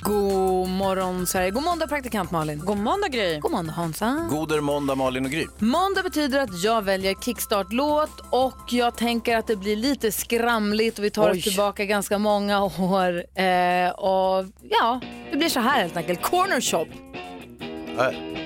God morgon Sverige, god måndag praktikant Malin. God måndag Gry. God måndag Hansa. Goder måndag Malin och Gry. Måndag betyder att jag väljer kickstart-låt och jag tänker att det blir lite skramligt och vi tar Oj. oss tillbaka ganska många år. Eh, och ja, det blir så här helt enkelt. Corner shop. Äh,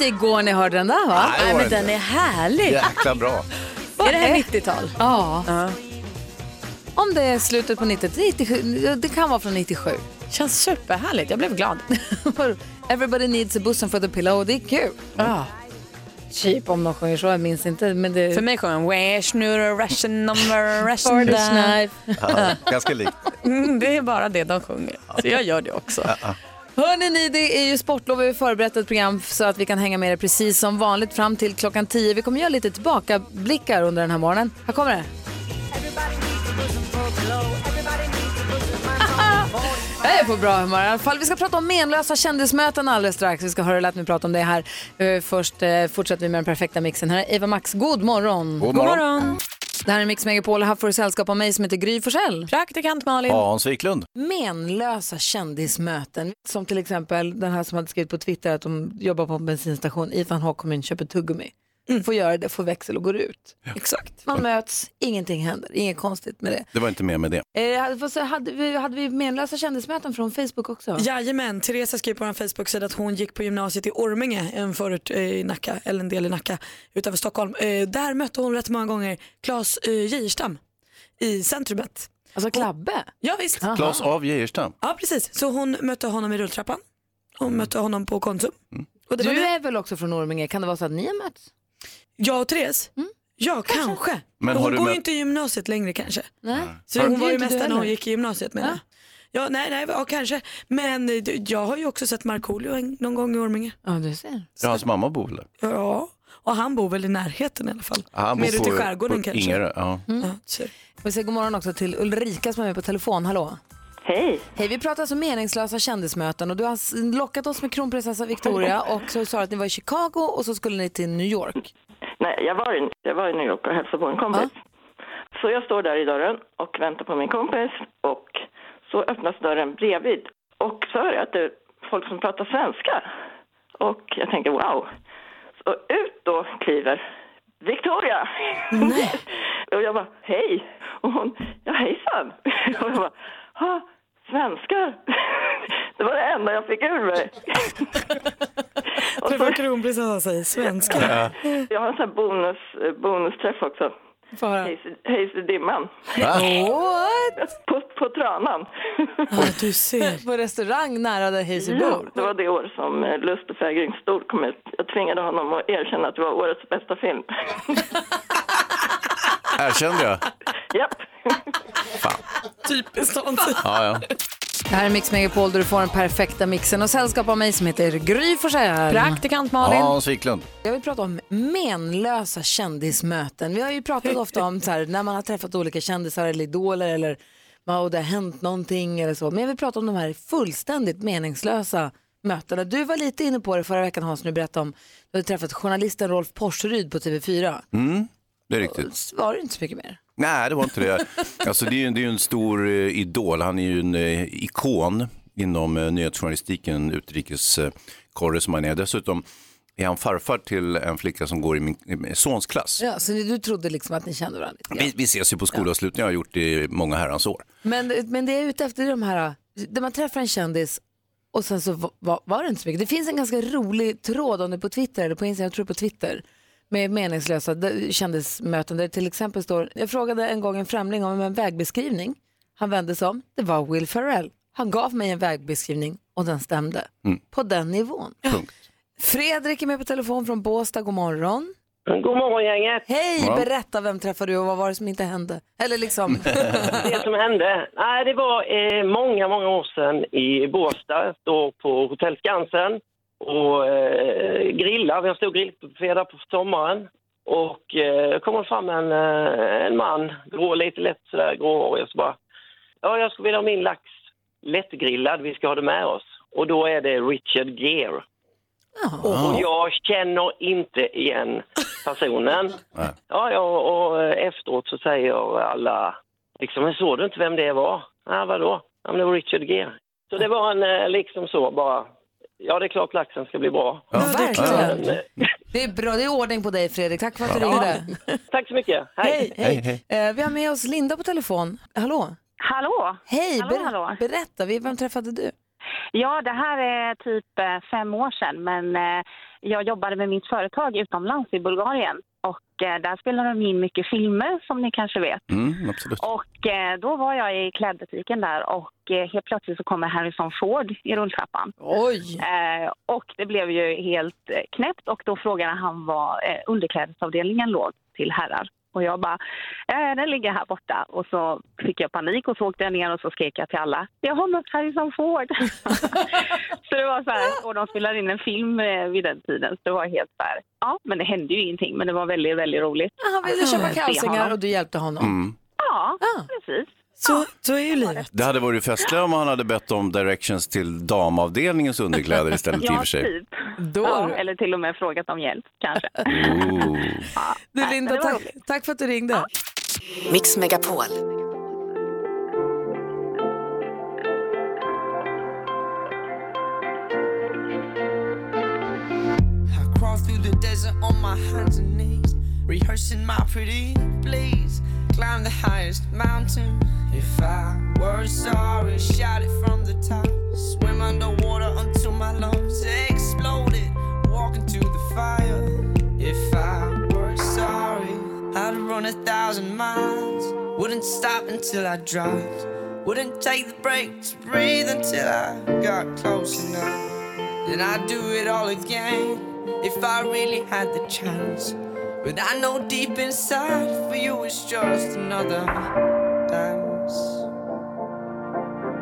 inte igår ni hörde den där va? Nej, det Nej var men det den inte. är härlig. jäkla bra. Är det här 90-tal? Ja. Om det är slutet på 90 97, det kan vara från 97. Känns superhärligt. Jag blev glad. Everybody needs a bosom for the pillow, det är kul. Ja. Typ om de sjunger så, jag minns inte. Men det... För mig sjunger han Where's new Russian number Russian knife. Ja, ganska likt. Mm, Det är bara det de sjunger. Så jag gör det också. Hörrni ni, det är ju sportlov. Vi har förberett ett program så att vi kan hänga med er precis som vanligt fram till klockan 10. Vi kommer göra lite tillbakablickar under den här morgonen. Här kommer det. Jag är på bra humör i alla fall. Vi ska prata om menlösa kändismöten alldeles strax. Vi ska höra lätt mig prata om det här. Eh, Först eh, fortsätter vi med den perfekta mixen. Här är Eva Max. God morgon. God morgon. Det här är Mix Megapol. Här får du sällskap av mig som heter Gry Forssell. Praktikant Malin. Hans Wiklund. menlösa kändismöten. Som till exempel den här som hade skrivit på Twitter att de jobbar på en bensinstation. Ethan Hawke kommer in, köper tuggummi. Får göra det, får växel och går ut. Exakt. Man möts, ingenting händer. Inget konstigt med det. Det var inte mer med det. Eh, hade- vi, hade vi menlösa kändismöten från Facebook också? Jajamän, Teresa skrev på vår Facebook-sida att hon gick på gymnasiet i Orminge, en förort eh, i Nacka, eller en del i Nacka utanför Stockholm. Eh, där mötte hon rätt många gånger Claes eh, Geijerstam i centrumet. Alltså Klabbe? Ja visst. Claes av Geijerstam. Ja precis, så hon mötte honom i rulltrappan. Hon mötte honom på Konsum. Och det var Du det. är väl också från Orminge? Kan det vara så att ni har mötts? Jag och Therese? Ja kanske. Men hon går ju inte i gymnasiet längre kanske. Nej. Så hon var ju där när hon gick i gymnasiet med ja. ja, nej, nej, ja, kanske. Men jag har ju också sett Markoolio en- någon gång i Orminge. Ja, du ser. Ja, hans mamma bor väl där? Ja, och han bor väl i närheten i alla fall. Ja, han Mer bor ute i skärgården på kanske. Ingerö, ja. Mm. Ja, så. Vi säger god morgon också till Ulrika som är med på telefon. Hallå? Hej. Hej, vi pratar alltså meningslösa kändismöten och du har lockat oss med kronprinsessa Victoria och så sa du att ni var i Chicago och så skulle ni till New York. Nej, jag var, i, jag var i New York och hälsade på en kompis. Så jag står där i dörren och väntar på min kompis och så öppnas dörren bredvid. Och så hör jag att det är folk som pratar svenska. Och jag tänker wow. Så ut då kliver Victoria. Och jag bara hej. Och hon, ja hejsan. och jag bara, ha, svenskar. det var det enda jag fick ur mig. Träffa kronprinsessan säger svenska. jag har en sån här bonus, eh, bonusträff också. Hejs i- dimman. What? På, på Tranan. Ja, du ser. På restaurang nära där Hayes Ja, det var det år som eh, Lust och fägring stor kom ut. Jag tvingade honom att erkänna att det var årets bästa film. Erkände jag? Japp. Typiskt sånt. Ja, ja. Det här är Mix Megapol där du får den perfekta mixen och sällskap av mig som heter Gry Forssell. Praktikant Malin. Hans Wiklund. Jag vill prata om menlösa kändismöten. Vi har ju pratat ofta om så här, när man har träffat olika kändisar eller idoler eller och det har hänt någonting eller så. Men jag vill prata om de här fullständigt meningslösa mötena. Du var lite inne på det förra veckan Hans, när du berättade om du hade träffat journalisten Rolf Porseryd på TV4. Mm, det är riktigt. Var det inte så mycket mer? Nej, det var inte det. Alltså, det, är, ju- det är ju en stor eh, idol. Han är ju en eh, ikon inom eh, nyhetsjournalistiken, utrikeskorre som han är. Dessutom är han farfar till en flicka som går i min, sons klass. Ja, så du trodde liksom att ni kände varandra lite grann. Vi, vi ses ju på skolavslutningar, jag har gjort det i många herrans år. Men, men det jag är ute efter är de här, där man träffar en kändis och sen så var, var, var det inte så mycket. Det finns en ganska rolig tråd om det på Twitter eller på Instagram, jag tror på Twitter, med meningslösa kändismöten där det till exempel står, jag frågade en gång en främling om en vägbeskrivning, han vände sig om, det var Will Ferrell. Han gav mig en vägbeskrivning och den stämde. Mm. På den nivån. Punkt. Fredrik är med på telefon från Båstad, god morgon. God morgon gänget. Hej, Ja. berätta vem träffade du och vad var det som inte hände? Eller liksom... Det som hände, nej, det var eh, många, många år sedan i Båstad, då på Hotell Skansen och eh, grilla. Vi har stor grillbuffé där på sommaren. Och eh, kommer fram en, eh, en man, grå, lite lätt sådär gråhårig och så bara, ja jag skulle vilja ha min lax lättgrillad, vi ska ha det med oss. Och då är det Richard Gere. Och jag känner inte igen personen. Ja, ja, och eh, efteråt så säger alla, liksom, men såg du inte vem det var? Ja, vadå? Ja, men det var Richard Gere. Så det var en eh, liksom så bara, ja det är klart laxen ska bli bra. Verkligen. Men, eh, Det är bra, det är ordning på dig Fredrik. Tack för att du Ja. ringde. Tack så mycket. Hej. hej. Eh, vi har med oss Linda på telefon. Hallå? Hallå? Hej, Hallå, ber- hallå. berätta, vi- vem träffade du? Ja, det här är typ eh, fem år sedan, men eh, jag jobbade med mitt företag utomlands i Bulgarien. Och eh, där spelade de in mycket filmer, som ni kanske vet. Mm, absolut. Och eh, då var jag i klädbutiken där och eh, helt plötsligt så kommer Harrison Ford i rulltrappan. Oj! Eh, och det blev ju helt eh, knäppt och då frågade han var eh, underklädesavdelningen låg till herrar. Och jag bara, eh, den ligger här borta. Och så fick jag panik och så åkte jag ner och så skrek jag till alla, jag har mött Harrison Ford. så det var så här, och de spelade in en film eh, vid den tiden. Så det var helt så här, ja men det hände ju ingenting men det var väldigt, väldigt roligt. Han ville att, köpa kalsingar och du hjälpte honom. Mm. Ja, precis. Så, så är ju livet. Det hade varit festligare om han hade bett om directions till damavdelningens underkläder istället i och Ja, för sig. typ. Ja, eller till och med frågat om hjälp kanske. Ooh. Du Linda, tack, tack för att du ringde. Mix Megapol. Rehearsing my pretty please. Climb the highest mountain. If I were sorry, shout it from the top. Swim underwater until my lungs exploded. Walk into the fire. If I were sorry, I'd run a thousand miles. Wouldn't stop until I dropped. Wouldn't take the break to breathe until I got close enough. Then I'd do it all again if I really had the chance. But I know deep inside for you it's just another dance.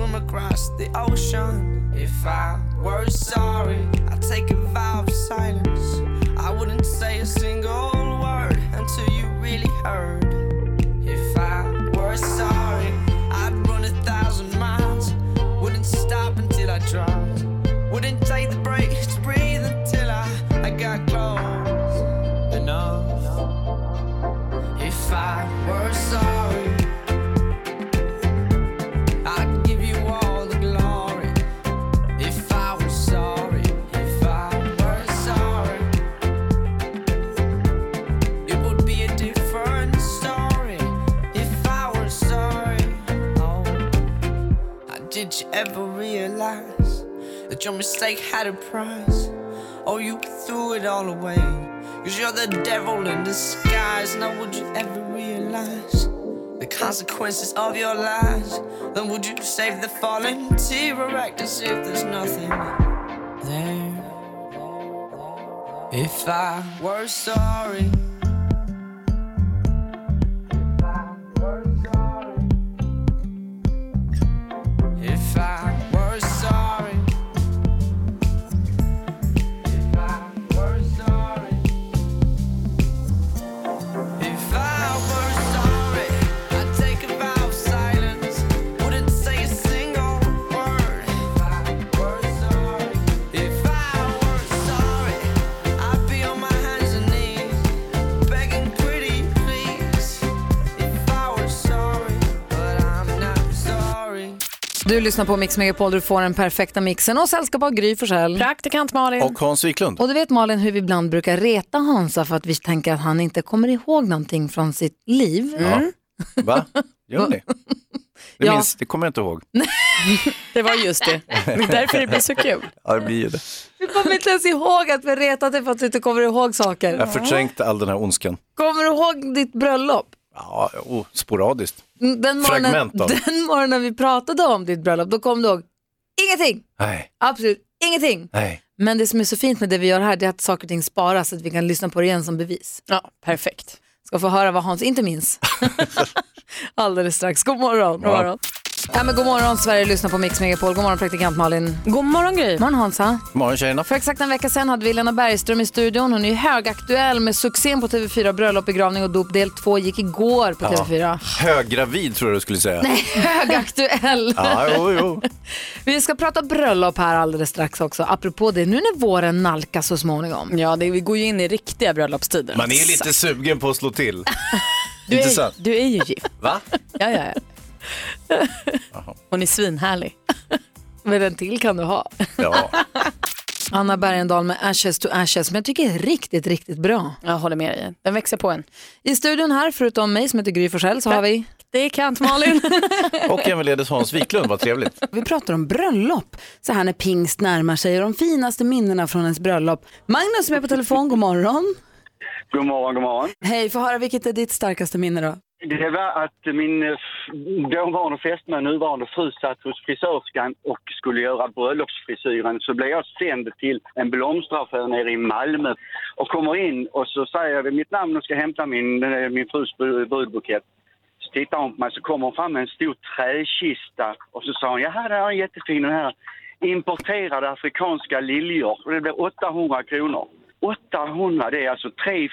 Swim across the ocean. If I were sorry, I'd take a vow of silence. I wouldn't say a single word until you really heard. If I were sorry, I'd run a thousand miles. Wouldn't stop until I dropped. Wouldn't take the break to breathe until I, I got close enough. If I were sorry, realize that your mistake had a price? Or you threw it all away? Cause you're the devil in disguise. Now, would you ever realize the consequences of your lies? Then, would you save the fallen tear or act as if there's nothing there? If I were sorry. Du lyssnar på Mix Megapol, du får den perfekta mixen och sällskap av Gry Forssell. Praktikant Malin. Och Hans Wiklund. Och du vet Malin hur vi ibland brukar reta Hansa för att vi tänker att han inte kommer ihåg någonting från sitt liv. Ja. Va? Gör ni? Det, Ja. minns, det kommer jag inte ihåg. Det var just det. Det är därför det blir så kul. Ja, det blir ju det. Vi kommer inte ens ihåg att vi retat dig för att du inte kommer ihåg saker. Jag har förträngt all den här ondskan. Kommer du ihåg ditt bröllop? Ja, oh, sporadiskt. Mm, Den morgonen, Fragment av det. den morgonen vi pratade om ditt bröllop, då kom du ihåg ingenting. Nej, Absolut ingenting. nej. Men det som är så fint med det vi gör här det är att saker och ting sparas så att vi kan lyssna på det igen som bevis. Ja, perfekt. Ska få höra vad Hans inte minns. Alldeles strax. God morgon. God morgon. Ja, men god morgon Sverige, lyssna på Mix Megapol. God morgon praktikant Malin. God morgon Gry. God morgon Hansa. Morgon tjejerna. För exakt en vecka sedan hade vi Lena Bergström i studion. Hon är ju högaktuell med succén på TV4 Bröllop, begravning och dop. Del 2 gick igår på TV4. Höggravid tror jag du skulle säga. Högaktuell. Ja, jo, jo. Vi ska prata bröllop här alldeles strax också. Apropå det, nu när våren nalkas så småningom. Ja, det, vi går ju in i riktiga bröllopstider. Man är lite sugen på att slå till. du, Inte är, sant? du är ju gift. Va? Ja, ja, ja. Hon är svinhärlig. Men en till kan du ha. Ja. Anna Bergendahl med Ashes to Ashes som jag tycker är riktigt, riktigt bra. Jag håller med dig. Den växer på en. I studion här, förutom mig som heter Gry Forssell, så har vi... Det är Kant Malin. Och även Hans Wiklund, vad trevligt. Vi pratar om bröllop, så här när pingst närmar sig och de finaste minnena från ens bröllop. Magnus som är på telefon, god morgon. God morgon, god morgon. Hej, få höra vilket är ditt starkaste minne då? Det var att min eh, dåvarande fästmö, nuvarande fru, satt hos frisörskan och skulle göra bröllopsfrisyren. Så blev jag sänd till en blomsteraffär nere i Malmö och kommer in och så säger jag mitt namn och ska hämta min, eh, min frus brudbukett. Så tittar hon på mig så kommer hon fram med en stor träkista och så sa hon, jaha det här är jättefin den här importerade afrikanska liljor och det blir 800 kronor. 800 det är alltså 3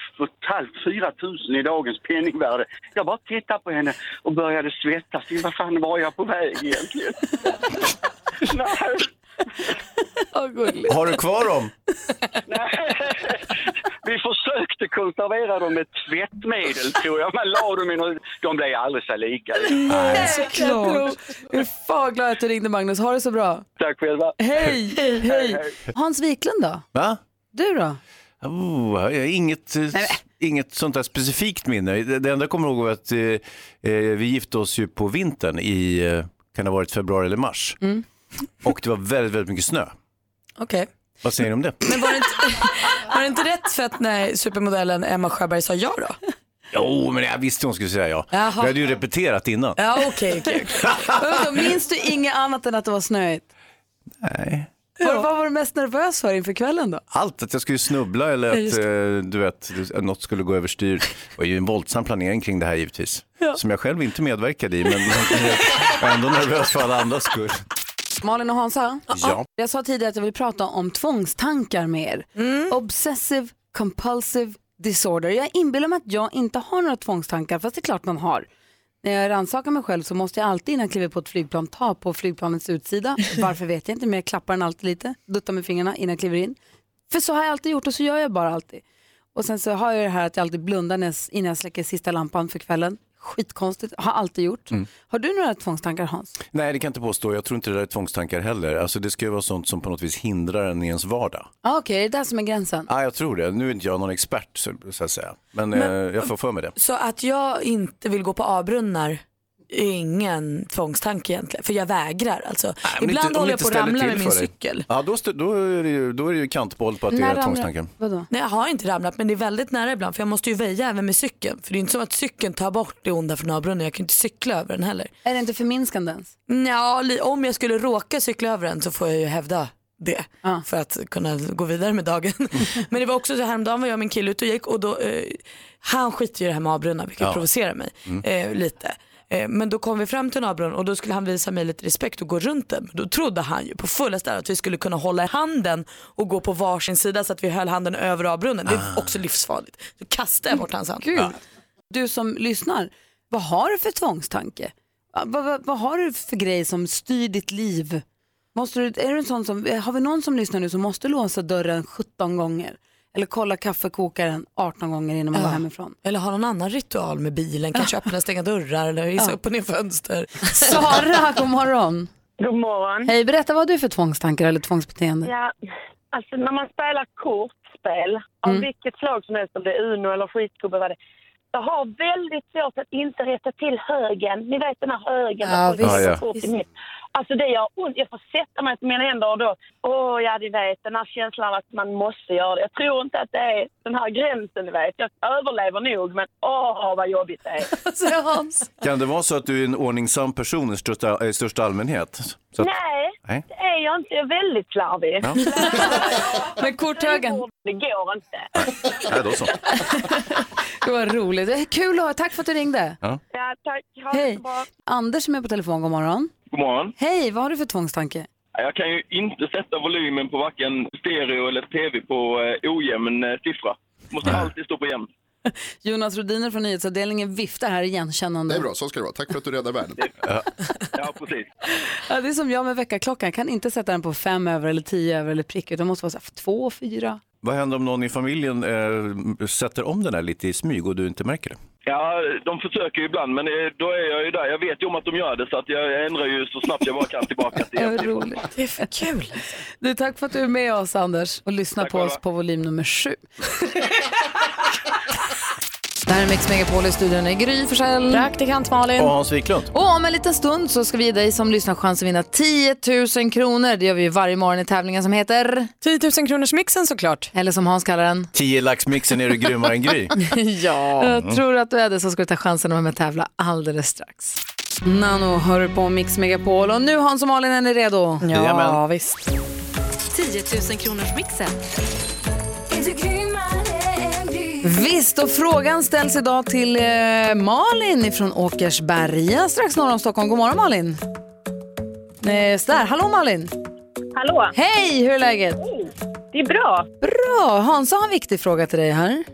500 tusen i dagens penningvärde. Jag bara tittade på henne och började svettas. Vad fan var jag på väg egentligen? Nej. Har du kvar dem? Vi försökte konservera dem med tvättmedel tror jag. Man la dem i något... De blev aldrig så lika. Såklart. Jag är fan glad att du ringde Magnus, ha det så bra. Tack själva. Hej, hej. Hans Wiklund då? Va? Du då? Oh, jag inget, eh, inget sånt där specifikt minne. Det, enda jag kommer ihåg var att eh, eh, vi gifte oss ju på vintern i, eh, kan det ha varit februari eller mars. Mm. Och det var väldigt, väldigt mycket snö. Okej. Vad säger ni om det? Men var det, inte, var det inte rätt för att när supermodellen Emma Sjöberg sa ja då? Jo, men jag visste hon skulle säga ja. Jaha. Vi hade ju repeterat innan. Ja okej. okej. Vadå, Minns du inget annat än att det var snöigt? Nej. Vad, vad var du mest nervös för inför kvällen då? Allt, att jag skulle snubbla eller Ja, att eh, du vet, att något skulle gå överstyr. Det var ju en våldsam planering kring det här givetvis. Som jag själv inte medverkade i, men jag är ändå nervös för alla andras skull. Malin och Hansa? Ja. Jag sa tidigare att jag vill prata om tvångstankar med er. Obsessive compulsive disorder. Jag inbillar mig att jag inte har några tvångstankar, fast det är klart man har. När jag rannsakar mig själv så måste jag alltid innan jag kliver på ett flygplan ta på flygplanets utsida. Varför vet jag inte, men jag klappar den alltid lite, duttar med fingrarna innan jag kliver in. För så har jag alltid gjort och så gör jag bara alltid. Och sen så har jag det här att jag alltid blundar innan jag släcker sista lampan för kvällen. Skitkonstigt, har alltid gjort. Mm. Har du några tvångstankar Hans? Nej, det kan jag inte påstå. Jag tror inte det där är tvångstankar heller. Alltså, det ska ju vara sånt som på något vis hindrar en i ens vardag. Ah, Okej, det är det där som är gränsen. Ja, jag tror det. Nu är inte jag någon expert så, så att säga. Men, Men- eh, jag får för mig det. Så att jag inte vill gå på A-brunnar ingen tvångstanke egentligen. För jag vägrar alltså. Det Ibland inte- håller det jag på att ramla med min cykel. Ja, då, stö- då, är det ju, då är det ju kantboll på att det När är ramlar- tvångstankar. Vadå? Nej jag har inte ramlat men det är väldigt nära ibland för jag måste ju väja även med cykeln. För det är inte som att cykeln tar bort det onda från A-brunnen. Jag kan inte cykla över den heller. Är det inte förminskande ens? Ja, om jag skulle råka cykla över den så får jag ju hävda det för att kunna gå vidare med dagen. Men det var också så häromdagen var jag och min kille ute och gick och då, eh, han skiter ju i det här med avbrunnar vilket Ja. provocerar mig Mm. eh, lite. Eh, Men då kom vi fram till en avbrunn och då skulle han visa mig lite respekt och gå runt den. Då trodde han ju på fullaste att vi skulle kunna hålla i handen och gå på varsin sida så att vi höll handen över avbrunnen. Det är Ah. också livsfarligt. Så kastade jag bort hans hand. Gud. Du som lyssnar, vad har du för tvångstanke? Vad, vad, vad har du för grej som styr ditt liv? Måste du, är du en sån som, har vi någon som lyssnar nu som måste låsa dörren 17 gånger? Eller kolla kaffekokaren 18 gånger innan man Ja. går hemifrån? Eller ha någon annan ritual med bilen, kanske öppna och stänga dörrar eller hissa Ja. upp och ner fönster. Sara, god morgon. God morgon. Hej, berätta vad du för tvångstankar eller tvångsbeteende? Ja, alltså när man spelar kortspel av Mm. vilket slag som helst, om det är Uno eller skitgubbe, vad det jag har väldigt svårt att inte rätta till högen. Ni vet den här högen Ja, visst. Ja, ja. Alltså det gör ont. Jag får sätta mig på mina händer och då, åh ja ni vet den här känslan att man måste göra det. Jag tror inte att det är den här gränsen ni vet. Jag överlever nog men åh vad jobbigt det är. Säger Hans. Kan det vara så att du är en ordningsam person i största, i största allmänhet? Så att, Nej, Nej. det är jag inte. Jag är väldigt slarvig. Ja. Men korthögen? Det går inte. Nej, då så. Det var roligt. Det är kul att ha. Tack för att du ringde. Ja. Ja, tack. Ha Hej. Anders som är på telefon, god morgon. God morgon. Hej, vad har du för tvångstanke? Jag kan ju inte sätta volymen på varken stereo eller tv på eh, ojämn eh, siffra. Måste alltid stå på jämn. Jonas Rodiner från nyhetsavdelningen viftar här igenkännande. Det är bra, så ska det vara. Tack för att du räddar världen. Ja, precis. Ja, det är som jag med väckarklockan. Jag kan inte sätta den på fem över eller tio över eller prick. Utan det måste vara så här, två, fyra. Vad händer om någon i familjen eh, sätter om den här lite i smyg och du inte märker det? Ja, de försöker ju ibland, men eh, då är jag ju där. Jag vet ju om att de gör det, så att jag ändrar ju så snabbt jag bara kan tillbaka till jämn roligt. Det är för kul. Du, tack för att du är med oss Anders och lyssnar på oss på volym nummer sju. Det här är Mix Megapol i studion i Gry Forssell. Praktikant Malin. Och Hans Wiklund. Och om en liten stund så ska vi ge dig som lyssnar chans att vinna 10 000 kronor. Det gör vi ju varje morgon i tävlingen som heter 10 000 kronors mixen såklart. Eller som Hans kallar den. 10 laxmixen är du grymmare än Gry. ja. Jag tror att du är det så ska du ta chansen att vara med och tävla alldeles strax. Nano hör på Mix Megapol och nu Hans och Malin är ni redo? Jajamän. visst. 10 000 kronors mixen. Visst, och frågan ställs idag till eh, Malin från Åkersberga strax norr om Stockholm. God morgon Malin! Eh, så där. Hallå Malin! Hallå! Hej, hur är läget? Det är bra. Bra! Hansa har en viktig fråga till dig här.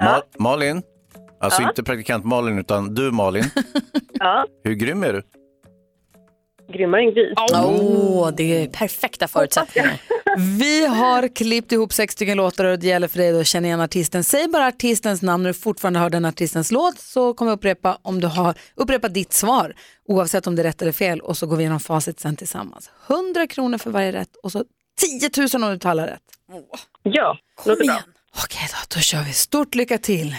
Ma- Malin, alltså Ja. inte praktikant Malin utan du Malin. Ja, Hur grym är du? Grymmare än Gry. Åh, det är perfekta förutsättningar. Vi har klippt ihop sex stycken låtar och det gäller för dig att känna igen artisten. Säg bara artistens namn när du fortfarande hör den artistens låt så kommer jag upprepa om du har upprepa ditt svar oavsett om det är rätt eller fel och så går vi igenom facit sen tillsammans. 100 kronor för varje rätt och så 10 000 om du talar rätt. Ja, låter bra. Okej då, då kör vi. Stort lycka till.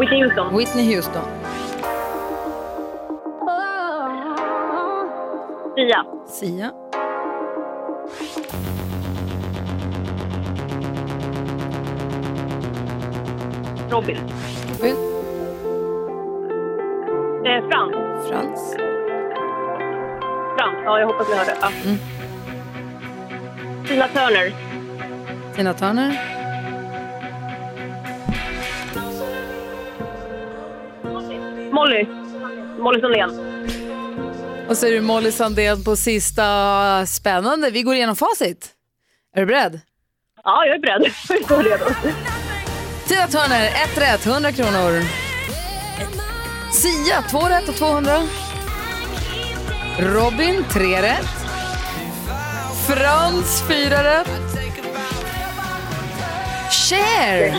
Whitney Houston. Whitney Houston. Sia. Sia. Robin. Robin. Eh, Frans. Frans. Frans, ja jag hoppas ni hörde. Ja. Mm. Tina Turner. Tina Turner. Molly. Molly Sandén. Och så är det Molly Sandén på sista. Spännande. Vi går igenom facit. Är du beredd? Ja, jag är beredd. Jag är redo. Tina Turner, ett rätt, 100 kronor. Sia, två rätt och 200. Robin, tre rätt. Frans, fyra rätt. Cher.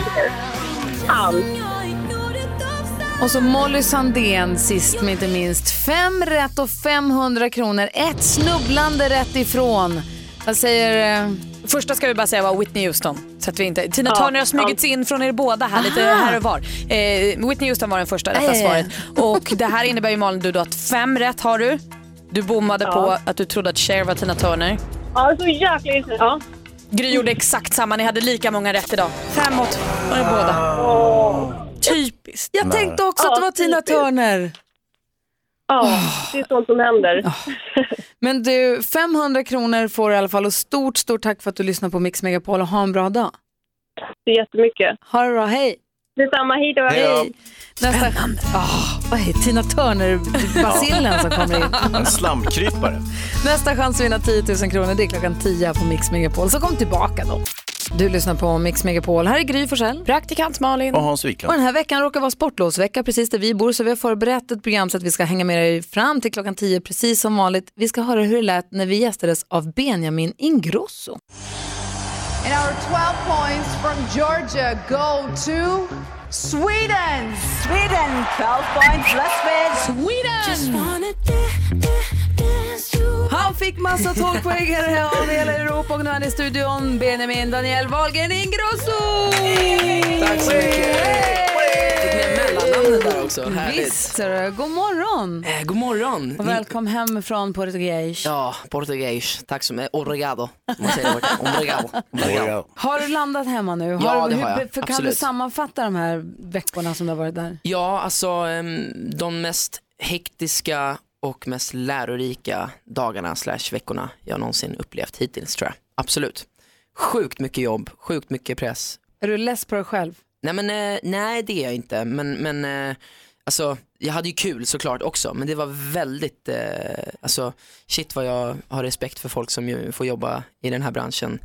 Och så Molly Sandén sist men inte minst. Fem rätt och 500 kronor. Ett snubblande rätt ifrån. Vad säger... eh, Första ska vi bara säga var Whitney Houston. Så att vi inte, Tina Ja, Turner har smugit sig in från er båda här, lite Aha. här och var. Eh, Whitney Houston var den första rätta Ja, ja, ja. svaret. Och det här innebär ju Malin du då att fem rätt har du. Du bommade på att du trodde att Cher var Tina Turner. Ja, så jäkla intressant. Ja. Gry gjorde exakt samma, ni hade lika många rätt idag. Fem åt var det båda. Typiskt. Jag tänkte också att det var Tina Turner. Ja, det är sånt som händer. Men du, 500 kronor får du i alla fall och stort, stort tack för att du lyssnar på Mix Megapol och ha en bra dag. Det är jättemycket. Ha det bra, hej! Detsamma, hej då. Hej! Nästa... Oh, vad är det? Tina Turner-bacillen som kommer in. En slamkrypare. Nästa chans att vinna 10 000 kronor det är klockan 10 här på Mix Megapol. Så kom tillbaka då. Du lyssnar på Mix Megapol. Här är Gry Forssell. Praktikant Malin. Och Hans Wiklund. Och den här veckan råkar vara sportlovsvecka precis där vi bor så vi har förberett ett program så att vi ska hänga med dig fram till klockan 10 precis som vanligt. Vi ska höra hur det lät när vi gästades av Benjamin Ingrosso. And our 12 points from Georgia go to Sweden. Sweden, 12 points, let's win. Sweden! Han fick massa tågpoäng av hela Europa och nu är han i studion. Benjamin Daniel Wahlgren Ingrosso! Tack så mycket. Fick med mellannamnet där också. Härligt. Visst, god morgon. Eh, god morgon. Och välkommen hem från Portugais. Ja, portugis. Tack så mycket. Obrigado. om Man säger det borta. Obrigado. Obrigado. Har du landat hemma nu? Ja, har, det hur- har jag. För kan du Absolut. sammanfatta de här veckorna som du har varit där? Ja, alltså em, de mest hektiska och mest lärorika dagarna slash veckorna jag någonsin upplevt hittills tror jag. Absolut. Sjukt mycket jobb, sjukt mycket press. Är du less på dig själv? Nej men eh, nej det är jag inte men, men eh, alltså jag hade ju kul såklart också men det var väldigt, eh, alltså shit vad jag har respekt för folk som får jobba i den här branschen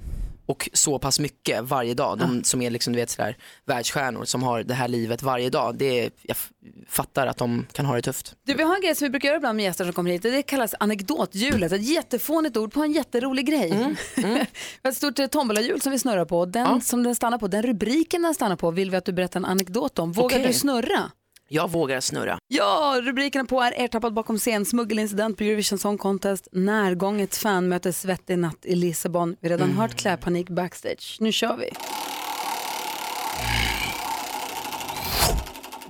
och så pass mycket varje dag. De som är liksom du vet sådär världsstjärnor som har det här livet varje dag. Det är, jag fattar att de kan ha det tufft. Du, vi har en grej som vi brukar göra ibland med gäster som kommer hit. Det kallas anekdothjulet. Ett jättefånigt ord på en jätterolig grej. Mm, har ett stort eh, tombolahjul som vi snurrar på. Den som den stannar på, den rubriken den stannar på vill vi att du berättar en anekdot om. Vågar Okej. du snurra? Jag vågar snurra. Ja, rubrikerna på är ertappad bakom scen, smuggelincident på Eurovision Song Contest, närgånget fanmöte, svettig natt i Lissabon. Vi har redan Mm. hört klädpanik backstage. Nu kör vi.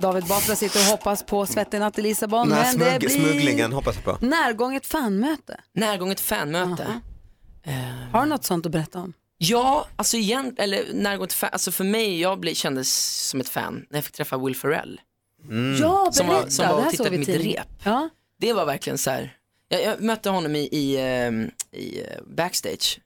David Batra sitter och hoppas på svettig natt i Lissabon. Här men det smugg- blir smugglingen hoppas jag på. närgånget fanmöte. Närgånget fanmöte. Har du något sånt att berätta om? Ja, alltså igen, eller närgånget fan, alltså för mig, jag blev, kändes som ett fan när jag fick träffa Will Ferrell. Ja, som var, berätta. som var här och tittade på mitt tidigare. rep. Ja. Det var verkligen så här. Jag, jag mötte honom i, i, ehm, i eh, backstage.